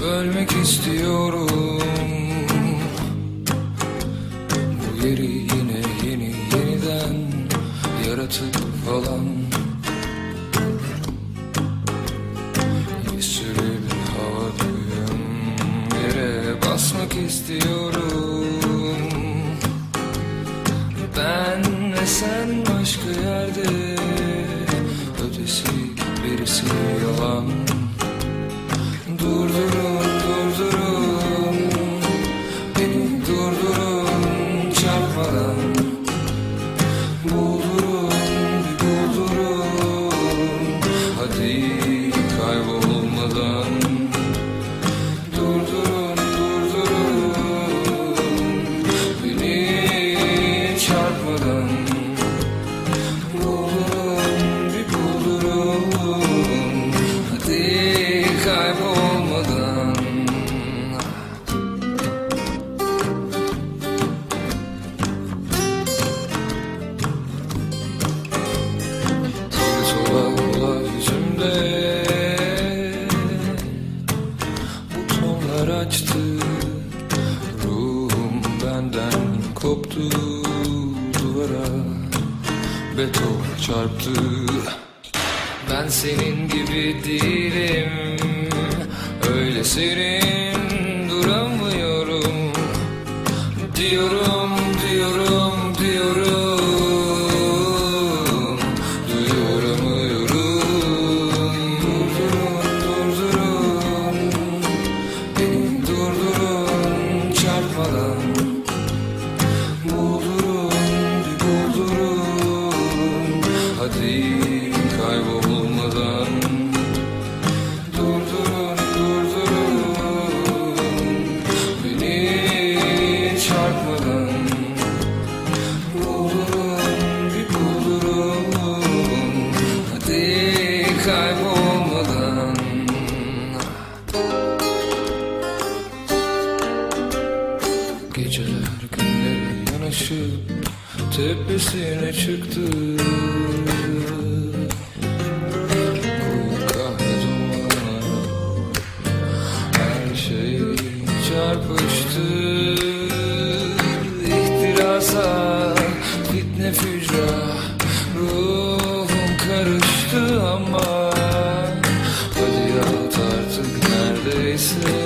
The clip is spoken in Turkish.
bölmek istiyorum. Bu yeri yine yeni yeniden yaratıp falan Bir sürü bir havadayım yere basmak istiyorum. Ben ve sen başka yerde ötesi birisi koptu duvara Beton çarptı. Ben senin gibi değilim Öyle serin duramıyorum. Diyorum, diyorum, diyorum düşüp tepesine çıktı. Koyu kahve her şey çarpıştı. İhtirasa fitne fücra ruhum karıştı ama Hadi yat artık neredeyse.